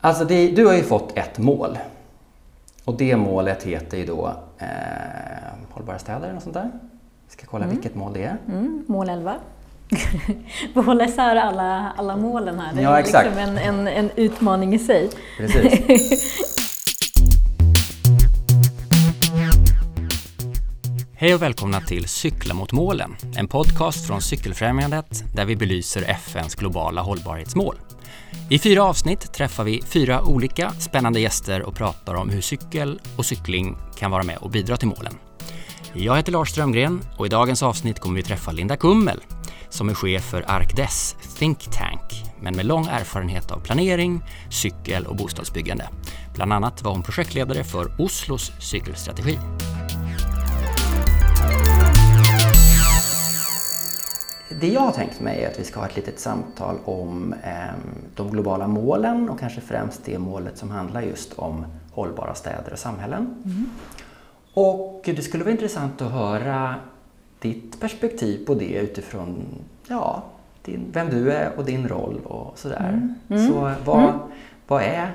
Alltså det, du har ju fått ett mål. Och det målet heter ju då eh, Hållbara städer eller något sånt där. Vi ska kolla Mm. vilket mål det är. Mm, mål 11. Vi håller isär alla, alla målen här. Det Ja, är exakt. liksom en, en, en utmaning i sig. Precis. Hej och välkomna till Cykla mot målen, en podcast från Cykelfrämjandet där vi belyser FNs globala hållbarhetsmål. I fyra avsnitt träffar vi fyra olika spännande gäster och pratar om hur cykel och cykling kan vara med och bidra till målen. Jag heter Lars Strömgren och i dagens avsnitt kommer vi träffa Linda Kummel som är chef för Arcdes Think Tank, men med lång erfarenhet av planering, cykel och bostadsbyggande. Bland annat var hon projektledare för Oslos cykelstrategi. Det jag har tänkt mig är att vi ska ha ett litet samtal om eh, de globala målen och kanske främst det målet som handlar just om hållbara städer och samhällen. Och det skulle vara intressant att höra ditt perspektiv på det utifrån ja, din, vem du är och din roll och sådär. Så vad, vad är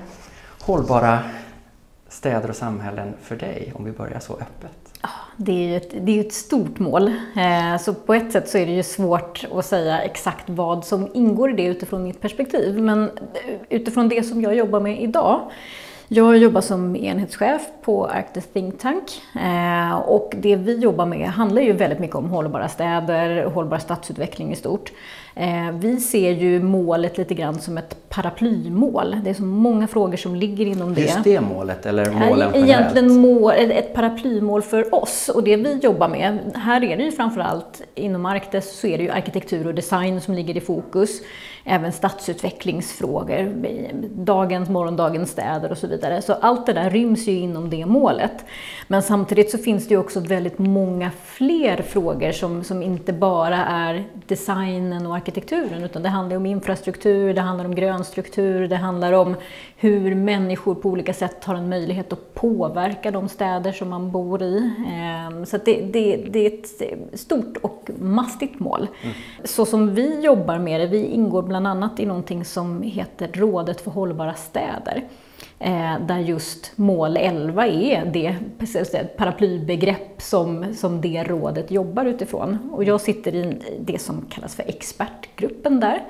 hållbara städer och samhällen för dig om vi börjar så öppet? Det är ju ett, det är ett stort mål. Eh, så på ett sätt så är det ju svårt att säga exakt vad som ingår i det utifrån mitt perspektiv. Men eh, utifrån det som jag jobbar med idag. Jag jobbar som enhetschef på Arctic Think Tank eh, och det vi jobbar med handlar ju väldigt mycket om hållbara städer, hållbar stadsutveckling i stort. Eh, Vi ser ju målet lite grann som ett paraplymål. Det är så många frågor som ligger inom det. Just det målet eller Ja, målen generellt? Egentligen mål, ett ett paraplymål för oss och det vi jobbar med. Här är det ju framförallt inom Arktis så är det ju arkitektur och design som ligger i fokus. Även stadsutvecklingsfrågor, dagens, morgondagens städer och så vidare. Så allt det där ryms ju inom det målet. Men samtidigt så finns det ju också väldigt många fler frågor som, som inte bara är designen och arkitekturen utan det handlar om infrastruktur, det handlar om grönstruktur, det handlar om hur människor på olika sätt har en möjlighet att påverka de städer som man bor i. Ehm, Så det, det, det är ett stort och mastigt mål. Så som vi jobbar med det, vi ingår bland annat i någonting som heter Rådet för hållbara städer. Eh, där just mål 11 är det precis det, paraplybegrepp som, som det rådet jobbar utifrån. Och jag sitter i det som kallas för expertgruppen där.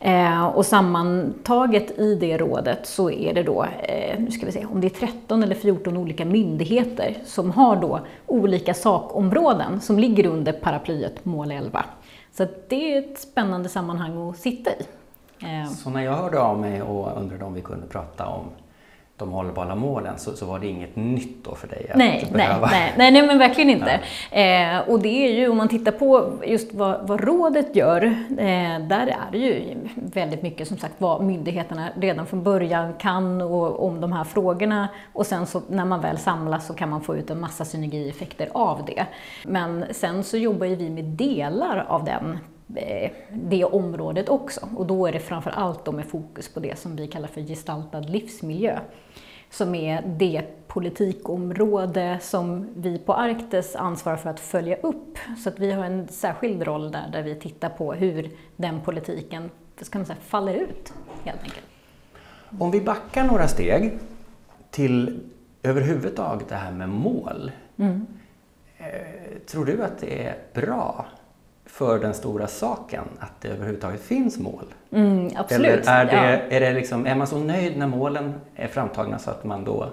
Eh, och sammantaget i det rådet så är det då, eh, nu ska vi se, om det är 13 eller 14 olika myndigheter som har då olika sakområden som ligger under paraplyet mål 11. Så att det är ett spännande sammanhang att sitta i. Eh, Så när jag hörde av mig och undrade om vi kunde prata om de hållbara målen så, så var det inget nytt då för dig? att Nej, nej, nej, nej, nej, men verkligen inte. Eh, och det är ju, om man tittar på just vad, vad rådet gör, eh, där är det ju väldigt mycket som sagt vad myndigheterna redan från början kan och, om de här frågorna. Och sen så när man väl samlas så kan man få ut en massa synergieffekter av det. Men sen så jobbar ju vi med delar av den det området också. Och då är det framför allt med fokus på det som vi kallar för gestaltad livsmiljö som är det politikområde som vi på Arktis ansvarar för att följa upp. Så att vi har en särskild roll där, där vi tittar på hur den politiken ska man säga, faller ut, helt enkelt. Om vi backar några steg till överhuvudtaget det här med mål. Mm. Eh, tror du att det är bra för den stora saken att det överhuvudtaget finns mål? Mm, absolut. Eller är, det, Ja. är, det liksom, är man så nöjd när målen är framtagna så att man då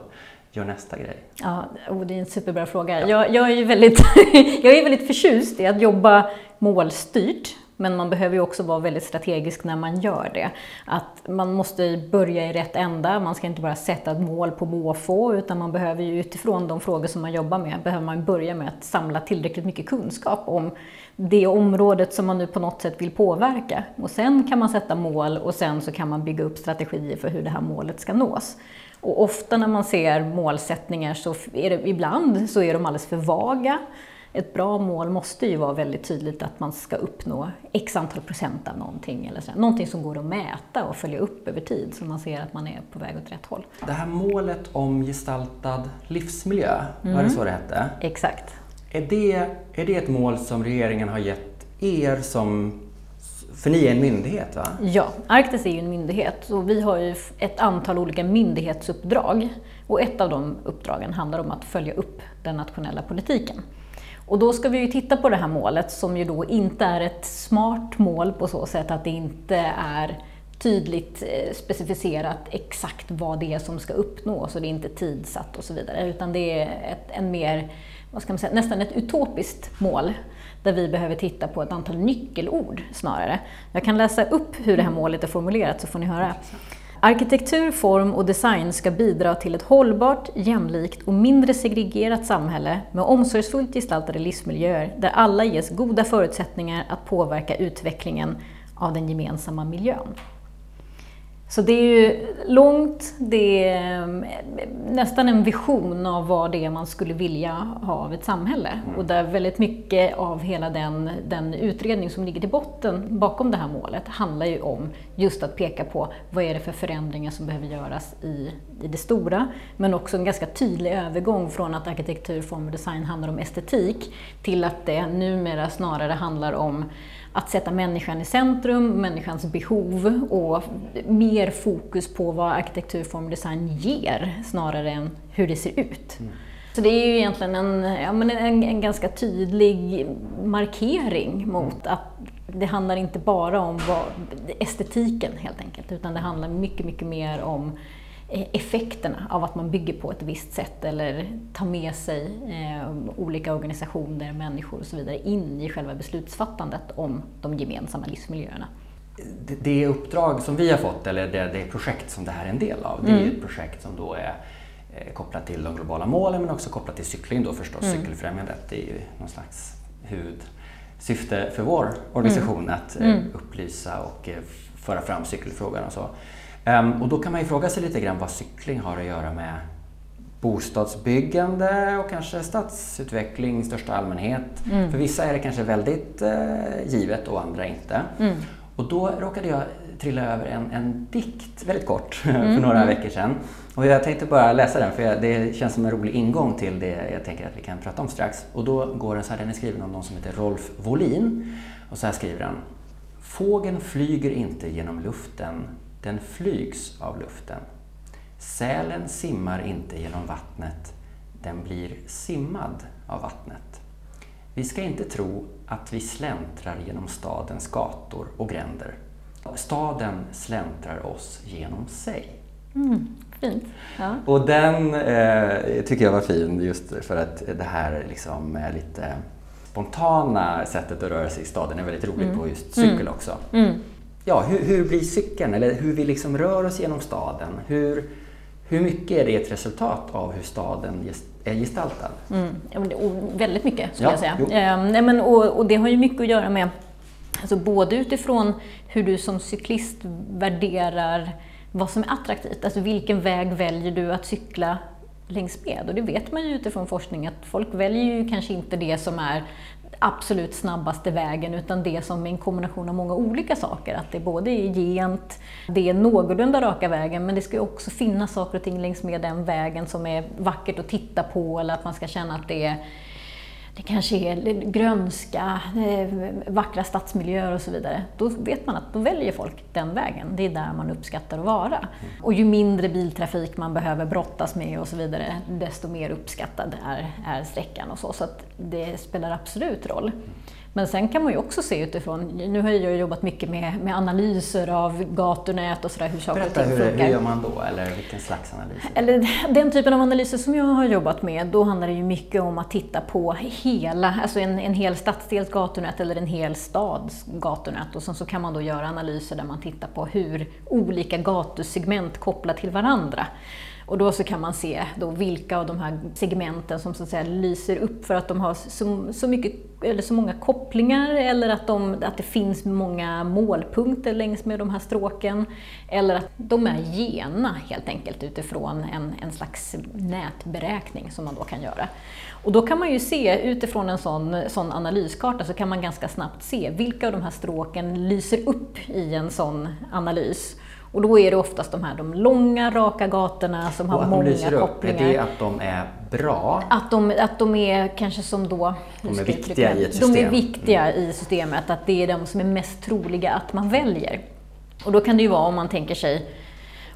gör nästa grej? Ja, oh, det är en superbra fråga. Jag, jag, är väldigt, jag är väldigt förtjust i att jobba målstyrt. Men man behöver ju också vara väldigt strategisk när man gör det. Att man måste börja i rätt ända. Man ska inte bara sätta ett mål på måfå utan man behöver ju utifrån de frågor som man jobbar med behöver man börja med att samla tillräckligt mycket kunskap om det området som man nu på något sätt vill påverka. Och sen kan man sätta mål och sen så kan man bygga upp strategier för hur det här målet ska nås. Och ofta när man ser målsättningar så är det ibland så är de alldeles för vaga. Ett bra mål måste ju vara väldigt tydligt att man ska uppnå x antal procent av någonting. Eller så. Någonting som går att mäta och följa upp över tid så man ser att man är på väg åt rätt håll. Det här målet om gestaltad livsmiljö, var det så det hette? Exakt. Är det, är det ett mål som regeringen har gett er som För ni är en myndighet va? Ja, Arktis är ju en myndighet och vi har ju ett antal olika myndighetsuppdrag. Och ett av de uppdragen handlar om att följa upp den nationella politiken. Och då ska vi ju titta på det här målet som ju då inte är ett smart mål på så sätt att det inte är tydligt eh, specificerat exakt vad det är som ska uppnås och det är inte tidsatt och så vidare. Utan det är ett, en mer, vad ska man säga, nästan ett utopiskt mål där vi behöver titta på ett antal nyckelord snarare. Jag kan läsa upp hur det här målet är formulerat så får ni höra. Arkitektur, form och design ska bidra till ett hållbart, jämlikt och mindre segregerat samhälle med omsorgsfullt gestaltade livsmiljöer där alla ges goda förutsättningar att påverka utvecklingen av den gemensamma miljön. Så det är ju långt, det är mm, nästan en vision av vad det är man skulle vilja ha av ett samhälle. Mm. Och där väldigt mycket av hela den, den utredning som ligger till botten bakom det här målet handlar ju om just att peka på vad är det för förändringar som behöver göras i, i det stora, men också en ganska tydlig övergång från att arkitektur, form och design handlar om estetik till att det numera snarare handlar om att sätta människan i centrum, människans behov och mer fokus på vad arkitektur, form och design ger snarare än hur det ser ut. Mm. Så det är ju egentligen en, ja, men en, en ganska tydlig markering mot att det handlar inte bara om vad, estetiken helt enkelt, utan det handlar mycket, mycket mer om effekterna av att man bygger på ett visst sätt eller tar med sig eh, olika organisationer, människor och så vidare in i själva beslutsfattandet om de gemensamma livsmiljöerna. Det, uppdrag som vi har fått, eller det, det projekt som det här är en del av, det är mm. ett projekt som då är eh, kopplat till de globala målen men också kopplat till cykling då förstås, mm. cykelfrämjandet. Det är ju någon slags huvudsyfte för vår organisation mm. att eh, mm. upplysa och eh, föra fram cykelfrågan och så. Um, och då kan man ju fråga sig lite grann vad cykling har att göra med bostadsbyggande och kanske stadsutveckling i största allmänhet. Mm. För vissa är det kanske väldigt uh, givet och andra inte. Mm. Och då råkade jag trilla över en, en dikt, väldigt kort, mm. för några veckor sedan. Och jag tänkte bara läsa den för jag, det känns som en rolig ingång till det jag tänker att vi kan prata om strax. Och då går den så här, den är skriven av någon som heter Rolf Wolin. Och så här skriver han. Fågeln flyger inte genom luften den flygs av luften. Sälen simmar inte genom vattnet, den blir simmad av vattnet. Vi ska inte tro att vi släntrar genom stadens gator och gränder. Staden släntrar oss genom sig. Mm, fint. Ja. Och den eh, tycker jag var fin just för att det här liksom är lite spontana sättet att röra sig i staden är väldigt roligt mm. på just cykel mm. också. Ja, hur, hur blir cykeln? Eller hur vi liksom rör oss genom staden. Hur, hur mycket är det ett resultat av hur staden är gestaltad? Mm, väldigt mycket skulle ja, jag säga. Ehm, nej, men, och, och, det har ju mycket att göra med, alltså både utifrån hur du som cyklist värderar vad som är attraktivt. Alltså vilken väg väljer du att cykla längs med? Och det vet man ju utifrån forskning att folk väljer ju kanske inte det som är absolut snabbaste vägen utan det som är en kombination av många olika saker. Att det både är gent, det är någorlunda raka vägen men det ska också finnas saker och ting längs med den vägen som är vackert att titta på eller att man ska känna att det är det kanske är grönska, eh, vackra stadsmiljöer och så vidare. Då vet man att då väljer folk den vägen. Det är där man uppskattar att vara. Mm. Och ju mindre biltrafik man behöver brottas med och så vidare, desto mer uppskattad är, är sträckan och så. Så det spelar absolut roll. Men sen kan man ju också se utifrån, nu har jag jobbat mycket med, med analyser av gatunät och sådär, hur saker och ting funkar. Hur gör man då, eller vilken slags analyser? Eller den typen av analyser som jag har jobbat med, då handlar det ju mycket om att titta på hela, alltså en, en hel stadsdels gatunät eller en hel stads gatunät och sen så kan man då göra analyser där man tittar på hur olika gatusegment kopplar till varandra. Och då så kan man se då vilka av de här segmenten som så att säga lyser upp för att de har så, så, mycket, eller så många kopplingar eller att, de, att det finns många målpunkter längs med de här stråken. Eller att de är gena helt enkelt utifrån en, en slags nätberäkning som man då kan göra. Och då kan man ju se utifrån en sån, sån analyskarta så kan man ganska snabbt se vilka av de här stråken lyser upp i en sån analys. Och då är det oftast de här de långa raka gatorna som har många kopplingar. Är det att de är bra? Att de, att de är kanske som då... De är viktiga i ett system? De är viktiga mm. i systemet, att det är de som är mest troliga att man väljer. Och då kan det ju vara om man tänker sig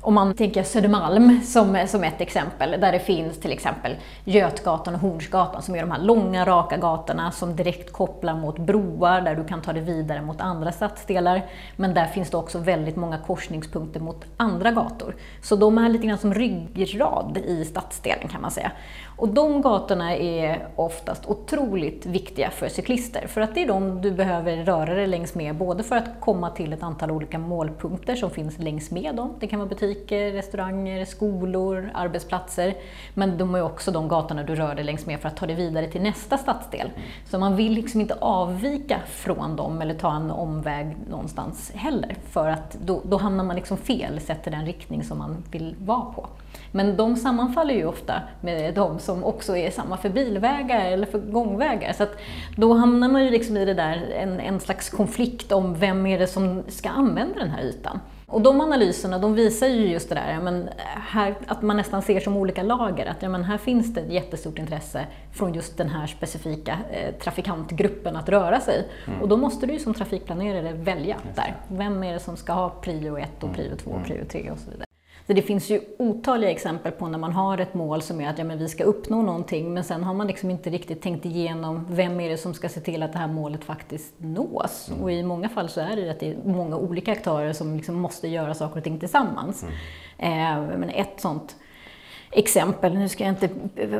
om man tänker Södermalm som, som ett exempel, där det finns till exempel Götgatan och Hornsgatan som är de här långa raka gatorna som direkt kopplar mot broar där du kan ta dig vidare mot andra stadsdelar. Men där finns det också väldigt många korsningspunkter mot andra gator. Så de är lite grann som ryggrad i stadsdelen kan man säga. Och de gatorna är oftast otroligt viktiga för cyklister, för att det är de du behöver röra dig längs med, både för att komma till ett antal olika målpunkter som finns längs med dem. Det kan vara butiker, restauranger, skolor, arbetsplatser. Men de är också de gatorna du rör dig längs med för att ta dig vidare till nästa stadsdel. Så man vill liksom inte avvika från dem eller ta en omväg någonstans heller, för att då, då hamnar man liksom fel sett den riktning som man vill vara på. Men de sammanfaller ju ofta med de som också är samma för bilvägar eller för gångvägar. Så att då hamnar man ju liksom i det där, en, en slags konflikt om vem är det som ska använda den här ytan. Och de analyserna de visar ju just det där men här, att man nästan ser som olika lager. Att ja, men här finns det ett jättestort intresse från just den här specifika eh, trafikantgruppen att röra sig. Mm. Och då måste du ju som trafikplanerare välja där. Vem är det som ska ha prio 1 och prio 2 och mm. prio 3 och så vidare. Så det finns ju otaliga exempel på när man har ett mål som är att ja, men vi ska uppnå någonting men sen har man liksom inte riktigt tänkt igenom vem är det som ska se till att det här målet faktiskt nås. Mm. Och i många fall så är det att det är många olika aktörer som liksom måste göra saker och ting tillsammans. Mm. Eh, men ett sånt exempel, nu ska jag inte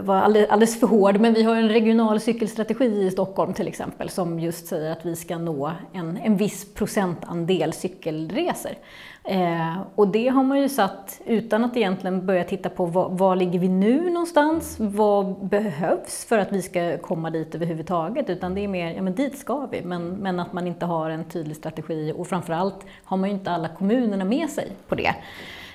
vara alldeles för hård, men vi har en regional cykelstrategi i Stockholm till exempel som just säger att vi ska nå en, en viss procentandel cykelresor. Eh, och det har man ju satt utan att egentligen börja titta på var, var ligger vi nu någonstans? Vad behövs för att vi ska komma dit överhuvudtaget? Utan det är mer, ja men dit ska vi, men, men att man inte har en tydlig strategi och framförallt har man ju inte alla kommunerna med sig på det.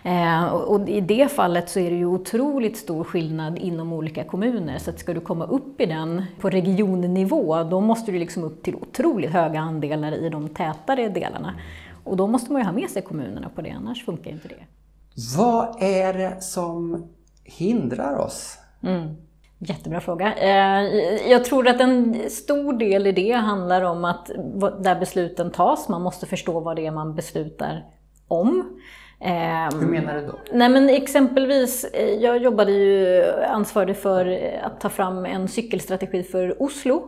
Eh, och i det fallet så är det ju otroligt stor skillnad inom olika kommuner. Så att ska du komma upp i den på regionnivå, då måste du liksom upp till otroligt höga andelar i de tätare delarna. Och då måste man ju ha med sig kommunerna på det, annars funkar inte det. Vad är det som hindrar oss? Mm. Jättebra fråga. Eh, jag tror att en stor del i det handlar om att där besluten tas, man måste förstå vad det är man beslutar om. Hur menar du då? Nej men exempelvis, eh, jag jobbade ju ansvarig för att ta fram en cykelstrategi för Oslo.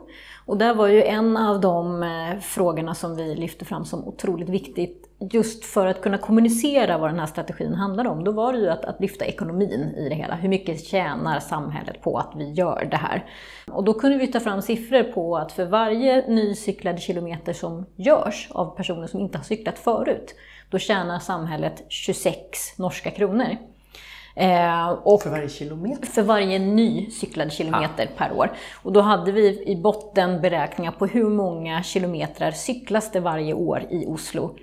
Och där var ju en av de eh, frågorna som vi lyfte fram som otroligt viktigt just för att kunna kommunicera vad den här strategin handlar om. Då var det ju att, att lyfta ekonomin i det hela. Hur mycket tjänar samhället på att vi gör det här? Och då kunde vi ta fram siffror på att för varje ny cyklad kilometer som görs av personer som inte har cyklat förut, då tjänar samhället 26 norska kronor. Eh, och för varje kilometer? För varje ny cyklad kilometer ah. per år. Och då hade vi i botten beräkningar på hur många kilometrar cyklas det varje år i Oslo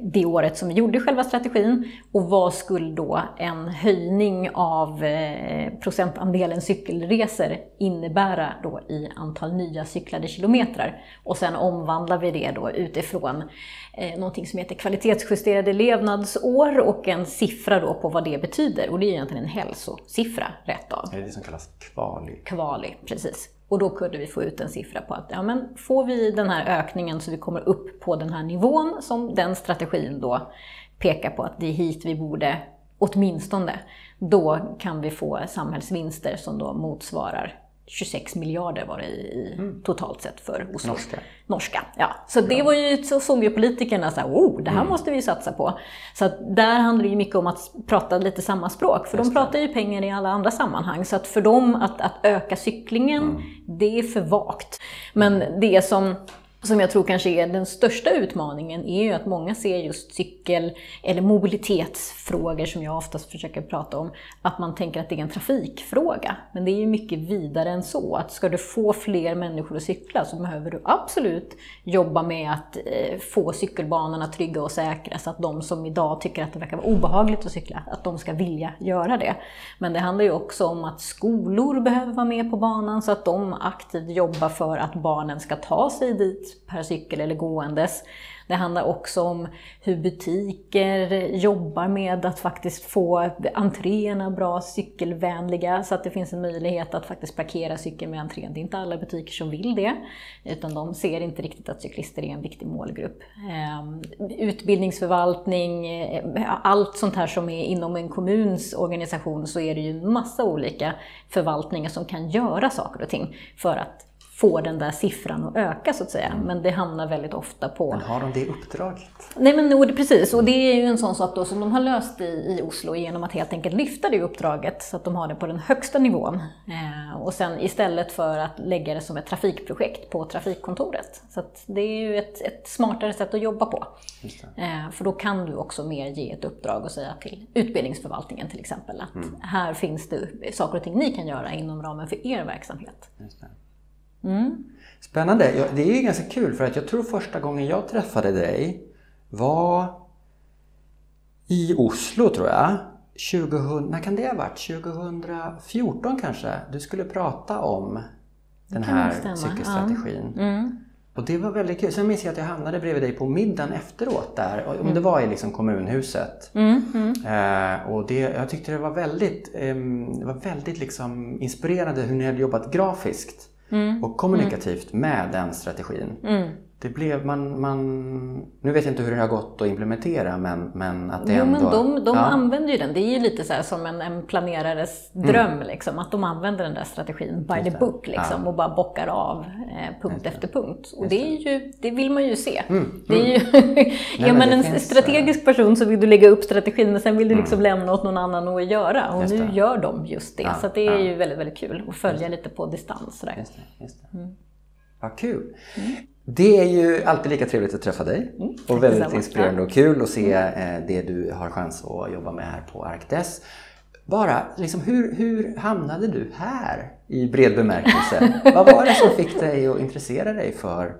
det året som vi gjorde själva strategin och vad skulle då en höjning av eh, procentandelen cykelresor innebära då i antal nya cyklade kilometrar. Och sen omvandlar vi det då utifrån eh, någonting som heter kvalitetsjusterade levnadsår och en siffra då på vad det betyder. Och det är egentligen en hälsosiffra rätt av. Det är det som kallas kvali. Kvali, precis. Och då kunde vi få ut en siffra på att ja, men får vi den här ökningen så vi kommer upp på den här nivån som den strategin då pekar på att det är hit vi borde åtminstone, då kan vi få samhällsvinster som då motsvarar 26 miljarder var det i, mm. totalt sett för Oslo. Norska. Norska, ja. Så det var ju, så såg ju politikerna så här, oh, det här mm. måste vi satsa på. Så att där handlar det ju mycket om att prata lite samma språk, för Just de pratar ju pengar i alla andra sammanhang. Så att för dem att, att öka cyklingen, mm. det är för vagt. Men det som som jag tror kanske är den största utmaningen är ju att många ser just cykel eller trafikfrågor som jag oftast försöker prata om, att man tänker att det är en trafikfråga. Men det är ju mycket vidare än så. Att ska du få fler människor att cykla så behöver du absolut jobba med att eh, få cykelbanorna trygga och säkra så att de som idag tycker att det verkar vara obehagligt att cykla, att de ska vilja göra det. Men det handlar ju också om att skolor behöver vara med på banan så att de aktivt jobbar för att barnen ska ta sig dit per cykel eller gåendes. Det handlar också om hur butiker jobbar med att faktiskt få entréerna bra cykelvänliga så att det finns en möjlighet att faktiskt parkera cykeln med entrén. Det är inte alla butiker som vill det, utan de ser inte riktigt att cyklister är en viktig målgrupp. Ehm, utbildningsförvaltning, eh, allt sånt här som är inom en kommuns organisation så är det ju massa olika förvaltningar som kan göra saker och ting för att få den där siffran att öka så att säga. Mm. Men det hamnar väldigt ofta på... Men har de det uppdraget? Nej men no, precis, och det är ju en sån sak då som de har löst i, i Oslo genom att helt enkelt lyfta det uppdraget så att de har det på den högsta nivån. Eh, och sen istället för att lägga det som ett trafikprojekt på trafikkontoret. Så det är ju ett, ett, smartare sätt att jobba på. Eh, för då kan du också mer ge ett uppdrag och säga till utbildningsförvaltningen till exempel att mm. här finns det saker och ting ni kan göra inom ramen för er verksamhet. Mm. Spännande. Det är ju ganska kul för att jag tror första gången jag träffade dig var i Oslo tror jag. 2000, när kan det ha varit? 2014 kanske? Du skulle prata om den här cykelstrategin. Ja. Mm. Och det var väldigt kul. Sen minns jag att jag hamnade bredvid dig på middagen efteråt där. Och mm. Det var i liksom kommunhuset. Mm, mm. Eh, och det, jag tyckte det var väldigt, eh, det var väldigt liksom inspirerande hur ni hade jobbat grafiskt mm. och kommunikativt med den strategin. Det blev man, man, nu vet jag inte hur det har gått att implementera men, men att det jo, ändå... Men de de ja. använder ju den. Det är ju lite så som en, en planerares mm. dröm, mm. liksom, att de använder den där strategin by the book liksom, ja. och bara bockar av eh, punkt efter punkt. Och det, är ju, det vill man ju se. Mm. Det är ju, är mm. man en finns, strategisk person så vill du lägga upp strategin men sen vill du liksom mm. lämna åt någon annan att göra. Och nu gör de just det. så det är ju väldigt, väldigt kul att följa lite på distans. Just det, just det. Vad kul! Det är ju alltid lika trevligt att träffa dig mm, och väldigt inspirerande och kul att se mm. eh, det du har chans att jobba med här på Arcdes. Bara, liksom, hur, hur hamnade du här i bred bemärkelse? Vad var det som fick dig att intressera dig för,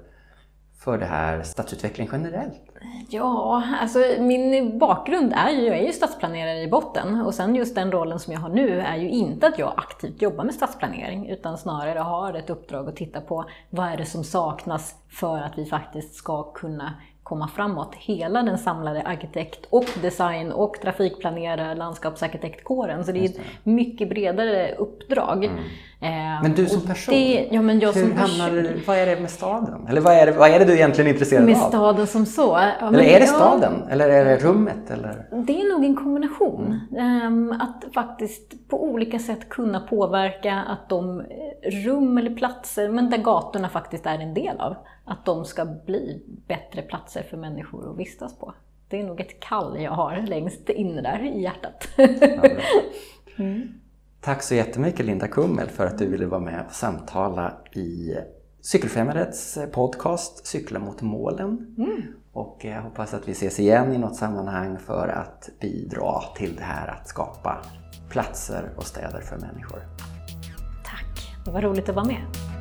för det här stadsutveckling generellt? Ja, alltså min bakgrund är ju, jag är ju stadsplanerare i botten och sen just den rollen som jag har nu är ju inte att jag aktivt jobbar med stadsplanering utan snarare har ett uppdrag att titta på vad är det som saknas för att vi faktiskt ska kunna komma framåt. Hela den samlade arkitekt och design och trafikplanerare, landskapsarkitektkåren. Så det är ett mycket bredare uppdrag. Mm. Eh, men du som person, det, ja, men jag hur som hamnar du, vad är det med staden? Eller vad är det, vad är det du egentligen är intresserad med av? Med staden som så? Ja, eller är det staden? Ja, eller är det rummet? Eller? Det är nog en kombination. Um, att faktiskt på olika sätt kunna påverka att de rum eller platser, men där gatorna faktiskt är en del av, att de ska bli bättre platser för människor att vistas på. Det är nog ett kall jag har längst inne där i hjärtat. mm. Tack så jättemycket Linda Kummel för att du ville vara med och samtala i Cykelfrämjandets podcast Cykla mot målen. Mm. Och jag hoppas att vi ses igen i något sammanhang för att bidra till det här att skapa platser och städer för människor. Tack, det var roligt att vara med.